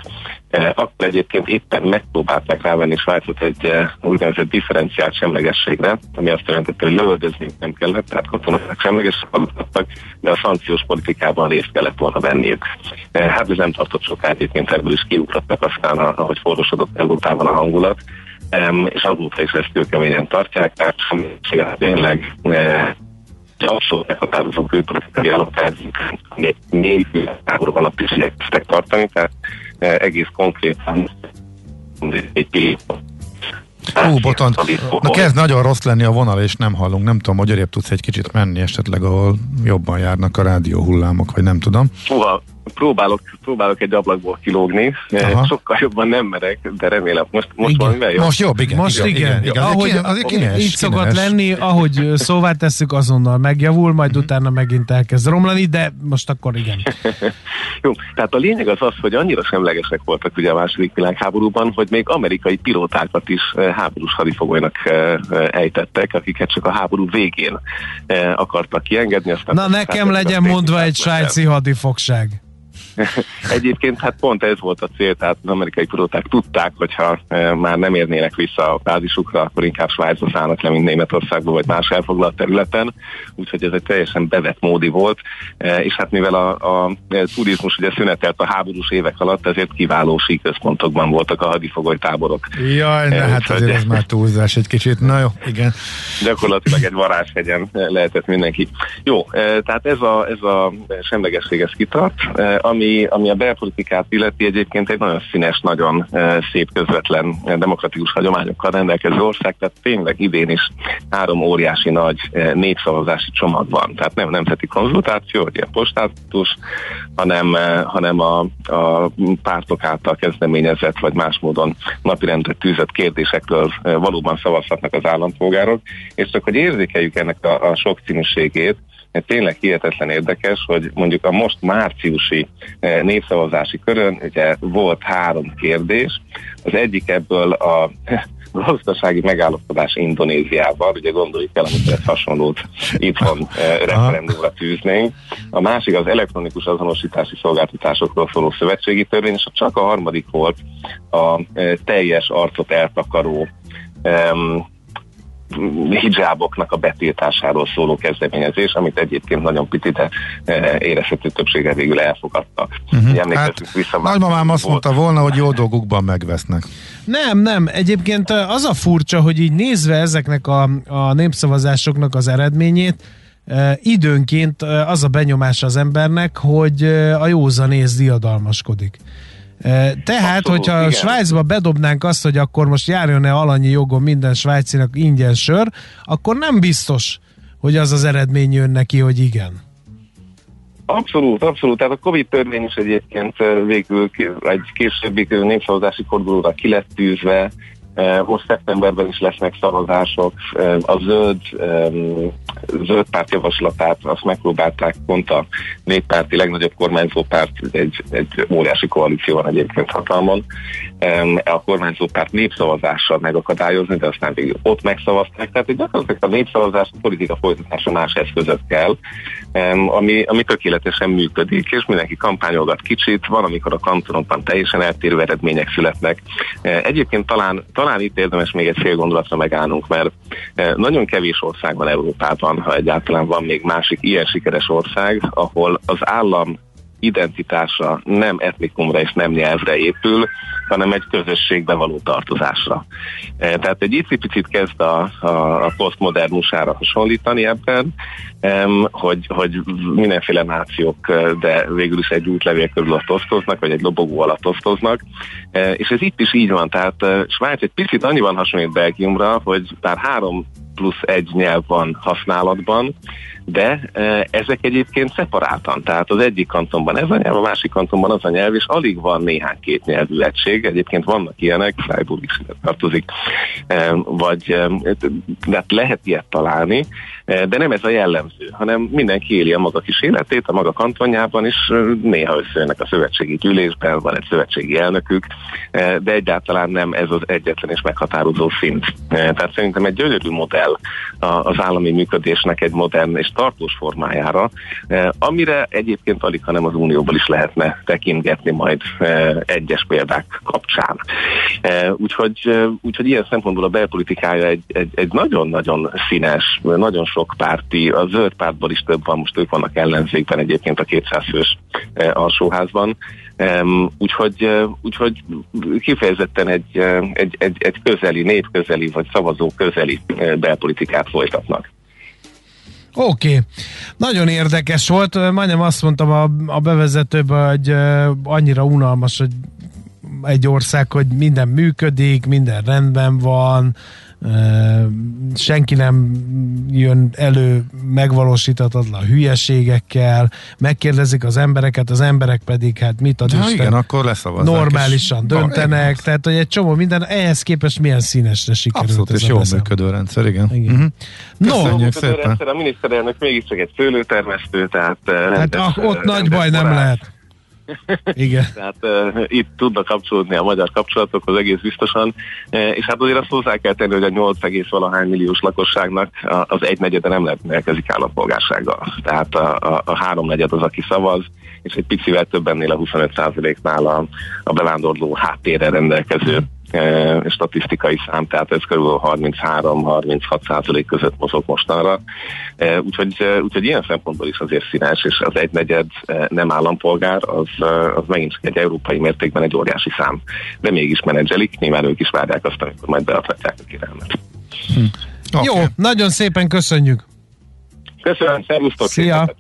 Eh, akkor egyébként éppen megpróbálták rávenni Svájcot egy eh, úgynevezett differenciált semlegességre, ami azt jelentette, hogy lövöldözni nem kellett, tehát katonák semlegesek de a szankciós politikában részt kellett volna venniük. Eh, hát ez nem tartott soká, egyébként ebből is kiugrottak aztán, ahogy forrosodott Európában a hangulat, és azóta is ezt kőkeményen tartják, tehát tényleg abszolút meghatározó külpolitikai alapelvünk, négy táborok alatt is igyekeztek tartani, tehát e, egész konkrétan egy Ú, Botont, na kezd nagyon rossz lenni a vonal, és nem hallunk. Nem tudom, hogy tudsz egy kicsit menni esetleg, ahol jobban járnak a rádió hullámok, vagy nem tudom. Húha, próbálok, próbálok egy ablakból kilógni, Aha. sokkal jobban nem merek, de remélem most, most igen. valamivel jobb. Most jobb, igen. Most igen. igen. igen. igen. Ahogy, azért kines, így szokott lenni, ahogy szóvá tesszük, azonnal megjavul, majd uh-huh. utána megint elkezd romlani, de most akkor igen. [laughs] Jó, tehát a lényeg az az, hogy annyira semlegesek voltak ugye a második világháborúban, hogy még amerikai pilótákat is háborús hadifogolynak ejtettek, akiket csak a háború végén akartak kiengedni. Aztán Na nekem legyen mondva egy svájci hadifogság. [laughs] Egyébként hát pont ez volt a cél, tehát az amerikai pilóták tudták, hogyha e, már nem érnének vissza a bázisukra, akkor inkább Svájcba szállnak le, mint Németországba vagy más elfoglalt területen, úgyhogy ez egy teljesen bevett módi volt, e, és hát mivel a, a turizmus ugye szünetelt a háborús évek alatt, ezért kiváló síközpontokban voltak a hadifogoly táborok. Jaj, ne, e, hát azért ez már túlzás egy kicsit, na jó, igen. Gyakorlatilag egy varázshegyen lehetett mindenki. Jó, tehát ez a, ez a semlegesség ez kitart, ami ami, ami a belpolitikát illeti egyébként egy nagyon színes, nagyon szép közvetlen demokratikus hagyományokkal rendelkező ország, tehát tényleg idén is három óriási nagy népszavazási csomag van. Tehát nem nemzeti konzultáció, hogy ilyen postátus, hanem, hanem a, a pártok által kezdeményezett, vagy más módon napirendre tűzött kérdésekről valóban szavazhatnak az állampolgárok, és csak hogy érzékeljük ennek a, a sokszínűségét, mert tényleg hihetetlen érdekes, hogy mondjuk a most márciusi eh, népszavazási körön ugye volt három kérdés, az egyik ebből a gazdasági megállapodás Indonéziával, ugye gondoljuk el, amikor ezt hasonlót itthon eh, referendumra tűznénk. A másik az elektronikus azonosítási szolgáltatásokról szóló szövetségi törvény, és csak a harmadik volt a eh, teljes arcot eltakaró hijaboknak a betiltásáról szóló kezdeményezés, amit egyébként nagyon piti, de eh, érezhető többsége végül elfogadtak. Uh-huh. Hát, vissza, nagymamám azt volt. mondta volna, hogy jó dolgukban megvesznek. Nem, nem. Egyébként eh, az a furcsa, hogy így nézve ezeknek a, a népszavazásoknak az eredményét, Uh, időnként az a benyomás az embernek, hogy a józanész diadalmaskodik. Tehát, Abszolút, hogyha igen. Svájcba bedobnánk azt, hogy akkor most járjon-e alanyi jogon minden svájcinak ingyen sör, akkor nem biztos, hogy az az eredmény jön neki, hogy igen. Abszolút, abszolút. Tehát a Covid törvény is egyébként végül egy későbbi népszavazási fordulóra ki lett tűzve, most szeptemberben is lesznek szavazások. A zöld, zöld párt javaslatát azt megpróbálták pont a néppárti legnagyobb kormányzó párt, egy, egy óriási koalíció van egyébként hatalmon, a kormányzó párt népszavazással megakadályozni, de aztán végül ott megszavazták. Tehát egy gyakorlatilag a népszavazás a politika folytatása más eszközök kell, ami, ami tökéletesen működik, és mindenki kampányolgat kicsit, van, amikor a kantonokban teljesen eltérő eredmények születnek. Egyébként talán, talán itt érdemes még egy fél gondolatra megállnunk, mert nagyon kevés ország van Európában, ha egyáltalán van még másik ilyen sikeres ország, ahol az állam identitása nem etnikumra és nem nyelvre épül, hanem egy közösségbe való tartozásra. E, tehát egy icipicit kezd a, a, a posztmodernussára hasonlítani ebben, hogy, hogy mindenféle nációk, e, de végül is egy útlevél körül ott osztoznak, vagy egy lobogó alatt osztoznak. E, és ez itt is így van, tehát Svájc egy picit annyiban hasonlít Belgiumra, hogy bár három plusz egy nyelv van használatban, de ezek egyébként szeparáltan, tehát az egyik kantonban ez a nyelv, a másik kantonban az a nyelv, és alig van néhány két nyelvű egység, egyébként vannak ilyenek, Freiburg is tartozik, vagy de hát lehet ilyet találni, de nem ez a jellemző, hanem mindenki éli a maga kis életét, a maga kantonjában, is néha összejönnek a szövetségi gyűlésben, van egy szövetségi elnökük, de egyáltalán nem ez az egyetlen és meghatározó szint. Tehát szerintem egy gyönyörű modell az állami működésnek egy modern és tartós formájára, amire egyébként alig, hanem az Unióból is lehetne tekintgetni majd egyes példák kapcsán. Úgyhogy, úgyhogy ilyen szempontból a belpolitikája egy, egy, egy nagyon-nagyon színes, nagyon sok párti, a zöld pártból is több van, most ők vannak ellenzékben egyébként a 200 fős alsóházban, úgyhogy, úgyhogy kifejezetten egy, egy, egy, egy közeli, népközeli vagy szavazó közeli belpolitikát folytatnak. Oké, okay. nagyon érdekes volt, majdnem azt mondtam a, a bevezetőben, hogy annyira unalmas, hogy egy ország, hogy minden működik, minden rendben van, senki nem jön elő megvalósítatatlan hülyeségekkel, megkérdezik az embereket, az emberek pedig hát mit ad Isten, igen, akkor normálisan döntenek, tehát hogy egy csomó minden, ehhez képest milyen színesre sikerült Abszolút, ez és jó működő rendszer, igen. igen. Uh-huh. No, Köszönjük szépen. Rendszer, a miniszterelnök mégiscsak egy szőlőtermesztő, tehát hát ah, ott nagy baj nem lehet. Igen. [laughs] Tehát uh, itt tudnak kapcsolódni a magyar kapcsolatokhoz egész biztosan, uh, és hát azért azt hozzá kell tenni, hogy a 8, valahány milliós lakosságnak az egynegyede nem rendelkezik állampolgársággal. Tehát a, a, a háromnegyed az, aki szavaz, és egy picivel több ennél a 25%-nál a, a bevándorló háttérre rendelkező statisztikai szám, tehát ez kb. 33-36 százalék között mozog mostanra. E, úgyhogy, e, úgyhogy ilyen szempontból is azért színes, és az egynegyed nem állampolgár, az, az megint csak egy európai mértékben egy óriási szám. De mégis menedzselik, nyilván ők is várják azt, amikor majd beadhatják a kérelmet. Hm. Okay. Jó, nagyon szépen köszönjük! Köszönöm, szervusztok! Szia!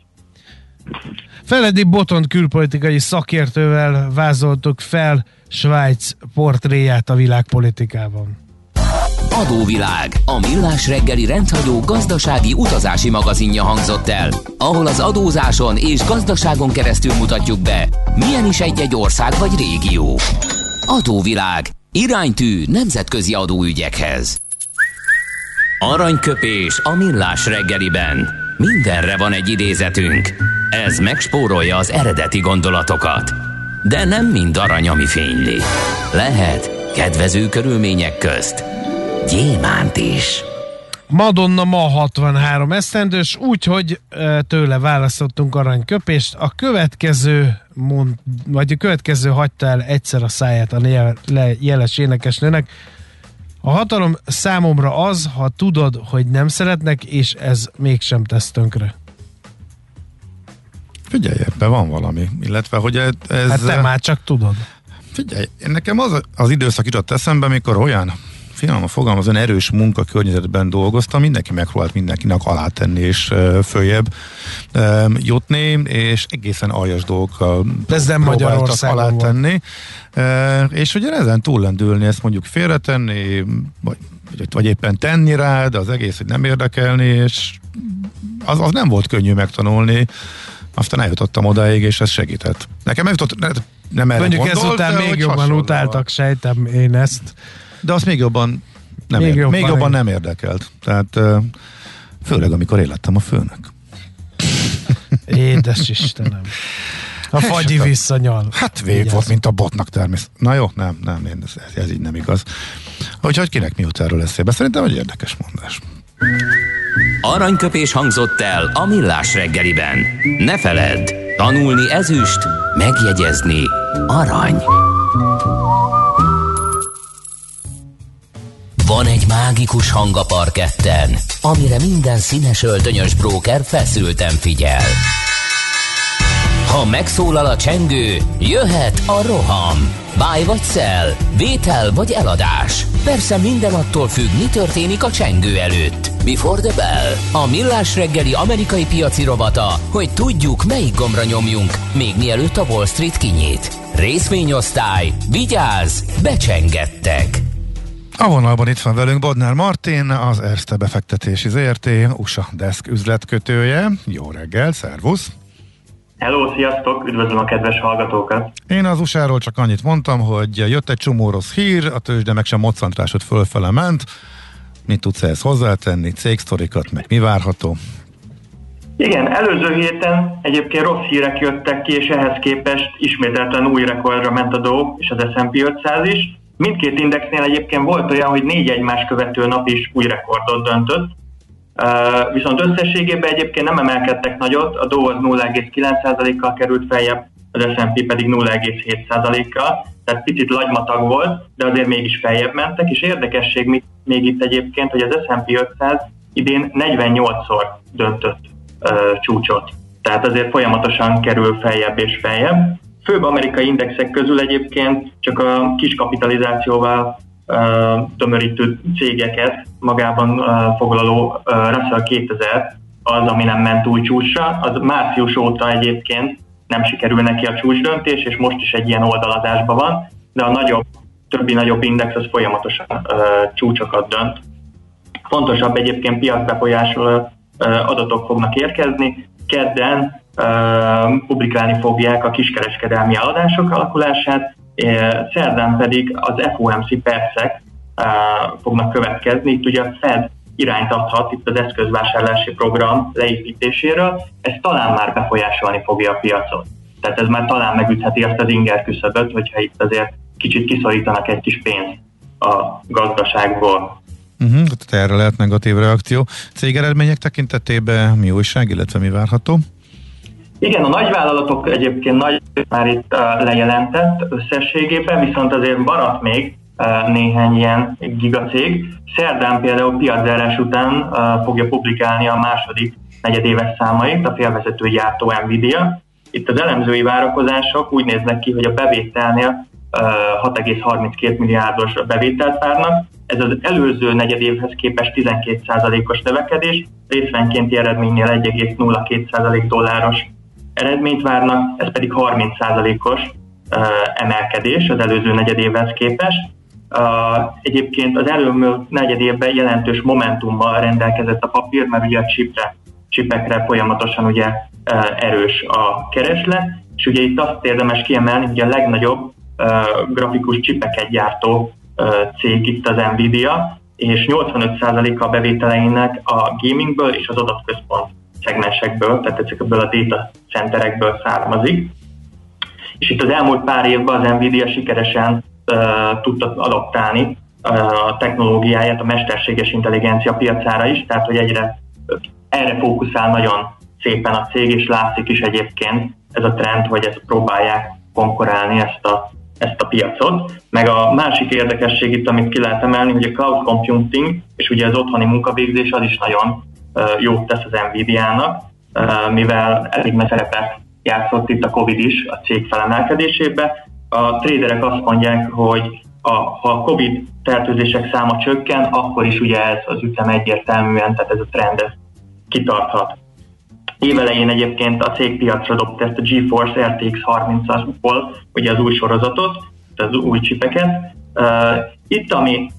Feledi Botont külpolitikai szakértővel vázoltuk fel Svájc portréját a világpolitikában. Adóvilág, a millás reggeli rendhagyó gazdasági utazási magazinja hangzott el, ahol az adózáson és gazdaságon keresztül mutatjuk be, milyen is egy-egy ország vagy régió. Adóvilág, iránytű nemzetközi adóügyekhez. Aranyköpés a millás reggeliben. Mindenre van egy idézetünk. Ez megspórolja az eredeti gondolatokat de nem mind arany, ami fényli. Lehet kedvező körülmények közt gyémánt is. Madonna ma 63 esztendős, úgyhogy tőle választottunk aranyköpést. A következő mond, vagy a következő hagyta el egyszer a száját a jeles énekesnőnek. A hatalom számomra az, ha tudod, hogy nem szeretnek, és ez mégsem tesz tönkre. Figyelj, ebben van valami. Illetve, hogy ez... Hát te már csak tudod. Figyelj, nekem az az időszak jutott eszembe, amikor olyan finoman fogalmazóan erős munkakörnyezetben dolgoztam, mindenki megpróbált mindenkinek alátenni és uh, följebb uh, jutni, és egészen aljas dolgokkal Ez nem Magyarországon alátenni. Uh, és ugye ezen túllendülni, ezt mondjuk félretenni, vagy, vagy éppen tenni rád, az egész, hogy nem érdekelni, és az, az nem volt könnyű megtanulni aztán eljutottam odáig, és ez segített. Nekem eljutott, nem erre Mondjuk gondolt, ezután még jobban utáltak, sejtem én ezt. De azt még jobban nem, még ér, jobban, még jobban nem érdekelt. Tehát főleg, amikor élettem a főnök. Édes Istenem. A fagyi visszanyal. Hát vég volt, mint a botnak természetesen. Na jó, nem, nem, én, ez, ez így nem igaz. Úgyhogy kinek mi erről eszébe? Szerintem egy érdekes mondás. Aranyköpés hangzott el a millás reggeliben. Ne feledd, tanulni ezüst, megjegyezni arany. Van egy mágikus hang a parketten, amire minden színes öltönyös bróker feszülten figyel. Ha megszólal a csengő, jöhet a roham. Báj vagy szel, vétel vagy eladás. Persze minden attól függ, mi történik a csengő előtt. Before the Bell, a millás reggeli amerikai piaci robata, hogy tudjuk, melyik gombra nyomjunk, még mielőtt a Wall Street kinyit. Részvényosztály, vigyáz, becsengettek! A vonalban itt van velünk Bodnár Martin, az Erste befektetési ZRT, USA Desk üzletkötője. Jó reggel, szervusz! Hello, sziasztok! Üdvözlöm a kedves hallgatókat! Én az USA-ról csak annyit mondtam, hogy jött egy csomó rossz hír, a tőzsde meg sem moccantrásod fölfele ment. Mit tudsz ehhez hozzátenni? Cégsztorikat, meg mi várható? Igen, előző héten egyébként rossz hírek jöttek ki, és ehhez képest ismételten új rekordra ment a Dow és az S&P 500 is. Mindkét indexnél egyébként volt olyan, hogy négy egymás követő nap is új rekordot döntött. Viszont összességében egyébként nem emelkedtek nagyot, a Dow az 0,9%-kal került feljebb, az S&P pedig 0,7%-kal, tehát picit lagymatag volt, de azért mégis feljebb mentek, és érdekesség még itt egyébként, hogy az S&P 500 idén 48-szor döntött csúcsot. Tehát azért folyamatosan kerül feljebb és feljebb. Főbb amerikai indexek közül egyébként csak a kis kapitalizációval tömörítő cégeket magában foglaló Russell 2000 az, ami nem ment új csúcsra. Az március óta egyébként nem sikerül neki a csúcsdöntés, és most is egy ilyen oldalazásban van, de a nagyobb, többi nagyobb index az folyamatosan uh, csúcsokat dönt. Fontosabb egyébként piacbefolyásoló adatok fognak érkezni. Kedden publikálni fogják a kiskereskedelmi eladások alakulását, szerdán pedig az FOMC percek fognak következni. Itt ugye a Fed irányt adhat itt az eszközvásárlási program leépítéséről, ez talán már befolyásolni fogja a piacot. Tehát ez már talán megütheti azt az inger küszöböt, hogyha itt azért kicsit kiszorítanak egy kis pénzt a gazdaságból. Uh-huh, tehát erre lehet negatív reakció. Cégeredmények tekintetében mi újság, illetve mi várható? Igen, a nagyvállalatok egyébként nagy már itt lejelentett összességében, viszont azért maradt még néhány ilyen gigacég. Szerdán például piaczárás után fogja publikálni a második negyedéves számait a félvezető gyártó Nvidia. Itt az elemzői várakozások úgy néznek ki, hogy a bevételnél 6,32 milliárdos bevételt várnak. Ez az előző negyedévhez képest 12%-os növekedés, részvénykénti eredménynél 1,02% dolláros eredményt várnak, ez pedig 30%-os emelkedés az előző negyedévhez képest. Egyébként az előző negyedévben jelentős momentummal rendelkezett a papír, mert ugye a chipre, chipekre folyamatosan ugye erős a kereslet, és ugye itt azt érdemes kiemelni, hogy a legnagyobb grafikus csipeket gyártó cég itt az Nvidia, és 85%-a a bevételeinek a gamingből és az adatközpont szegmensekből, tehát ezekből a data centerekből származik. És itt az elmúlt pár évben az Nvidia sikeresen uh, tudta adaptálni uh, a technológiáját a mesterséges intelligencia piacára is, tehát hogy egyre erre fókuszál nagyon szépen a cég, és látszik is egyébként ez a trend, hogy ezt próbálják konkurálni ezt a ezt a piacot. Meg a másik érdekesség itt, amit ki lehet emelni, hogy a cloud computing és ugye az otthoni munkavégzés az is nagyon jót tesz az Nvidia-nak, mivel elég szerepet játszott itt a Covid is a cég felemelkedésébe. A traderek azt mondják, hogy a, ha a Covid fertőzések száma csökken, akkor is ugye ez az ütem egyértelműen, tehát ez a trend ez kitarthat. Évelején egyébként a cég piacra dobta ezt a GeForce RTX 30-asból, ugye az új sorozatot, az új csipeket. Itt ami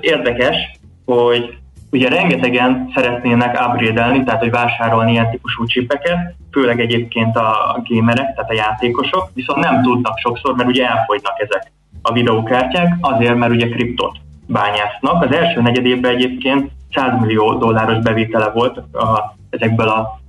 érdekes, hogy ugye rengetegen szeretnének upgrade tehát hogy vásárolni ilyen típusú csipeket, főleg egyébként a gamerek, tehát a játékosok, viszont nem tudnak sokszor, mert ugye elfogynak ezek a videókártyák, azért, mert ugye kriptot bányásznak. Az első negyed évben egyébként 100 millió dolláros bevétele volt a, ezekből a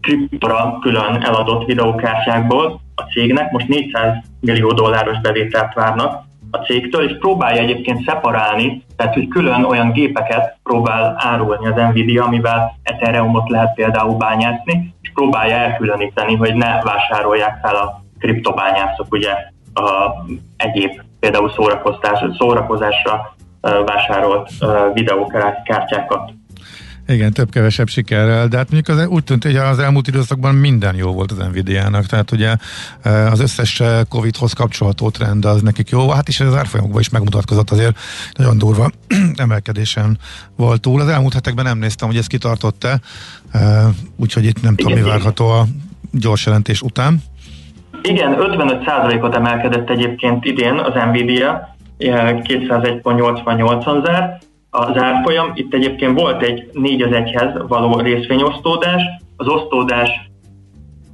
kriptora külön eladott videókártyákból a cégnek, most 400 millió dolláros bevételt várnak a cégtől, és próbálja egyébként szeparálni, tehát hogy külön olyan gépeket próbál árulni az Nvidia, amivel Ethereumot lehet például bányászni, és próbálja elkülöníteni, hogy ne vásárolják fel a kriptobányászok ugye a egyéb például szórakozásra vásárolt videókártyákat. Igen, több-kevesebb sikerrel, de hát mondjuk az, úgy tűnt, hogy az elmúlt időszakban minden jó volt az Nvidia-nak, tehát ugye e, az összes e, Covid-hoz kapcsolható trend az nekik jó, hát is az árfolyamokban is megmutatkozott azért. Nagyon durva [clears throat] emelkedésen volt túl. Az elmúlt hetekben nem néztem, hogy ez kitartott-e, e, úgyhogy itt nem tudom, mi várható a gyors jelentés után. Igen, 55%-ot emelkedett egyébként idén az Nvidia, 201.88-on zárt, az árfolyam. Itt egyébként volt egy 4 az 1-hez való részvényosztódás, az osztódás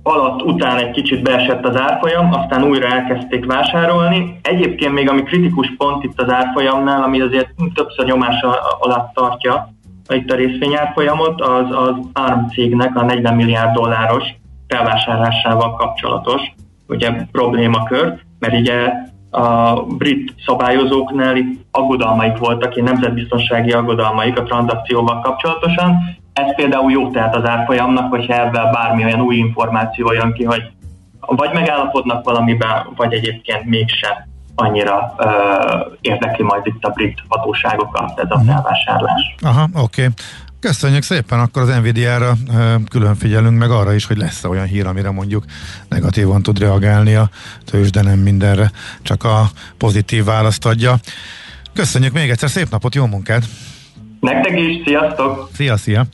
alatt után egy kicsit beesett az árfolyam, aztán újra elkezdték vásárolni. Egyébként még ami kritikus pont itt az árfolyamnál, ami azért többször nyomás alatt tartja itt a részvényárfolyamot, az az ARM cégnek a 40 milliárd dolláros felvásárlásával kapcsolatos ugye problémakör, mert ugye a brit szabályozóknál itt aggodalmaik voltak, ilyen nemzetbiztonsági aggodalmaik a tranzakcióval kapcsolatosan. Ez például jó tehet az árfolyamnak, hogyha ebben bármi olyan új információ jön ki, hogy vagy megállapodnak valamiben, vagy egyébként mégsem annyira ö, érdekli majd itt a brit hatóságokat ez a mhm. felvásárlás. Aha, oké. Okay. Köszönjük szépen, akkor az Nvidia-ra külön figyelünk, meg arra is, hogy lesz olyan hír, amire mondjuk negatívan tud reagálni a tőzs, de nem mindenre, csak a pozitív választ adja. Köszönjük még egyszer, szép napot, jó munkát! Nektek is, sziasztok! Szia, szia!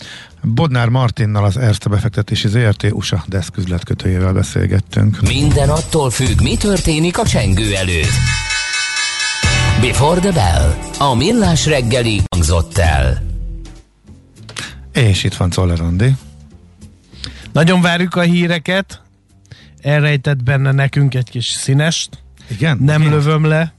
Bodnár Martinnal az Erste befektetési ZRT USA Desk üzletkötőjével beszélgettünk. Minden attól függ, mi történik a csengő előtt. Before the Bell. A millás reggeli hangzott el. És itt van Czoller Andi. Nagyon várjuk a híreket. Elrejtett benne nekünk egy kis színest. Igen? Nem Igen. lövöm le.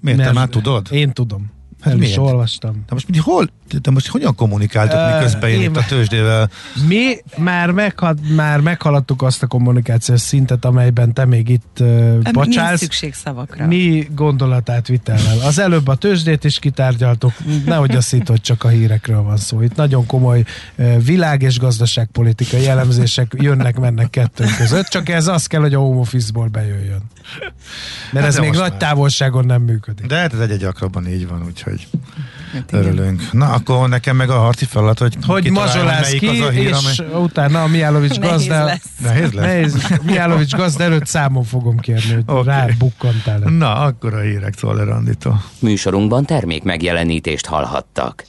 Miért, te már tudod? Én tudom. Hát El miért? is olvastam. De most mi, hol, de most hogyan kommunikáltok, uh, miközben én itt a tőzsdével? Mi már, meghad, már meghaladtuk azt a kommunikációs szintet, amelyben te még itt uh, bacsálsz. szükség szavakra. Mi gondolatát vitellel. Az előbb a tőzsdét is kitárgyaltuk, nehogy azt hitt, hogy csak a hírekről van szó. Itt nagyon komoly uh, világ- és gazdaságpolitikai elemzések jönnek-mennek kettőnk között, csak ez az kell, hogy a home office-ból bejöjjön. Mert hát ez még nagy már. távolságon nem működik. De hát ez egy gyakrabban így van, úgyhogy hát örülünk. Na, akkor nekem meg a harci feladat, hogy Hogy mazsolász ki, az a hír, és amely... utána a Miálovics gazda... Nehéz lesz. Nehéz lesz. Nehéz. Miálovics gazda előtt számon fogom kérni, hogy okay. rád bukkantál. Na, akkor a hírek Anditól. Műsorunkban termék megjelenítést hallhattak.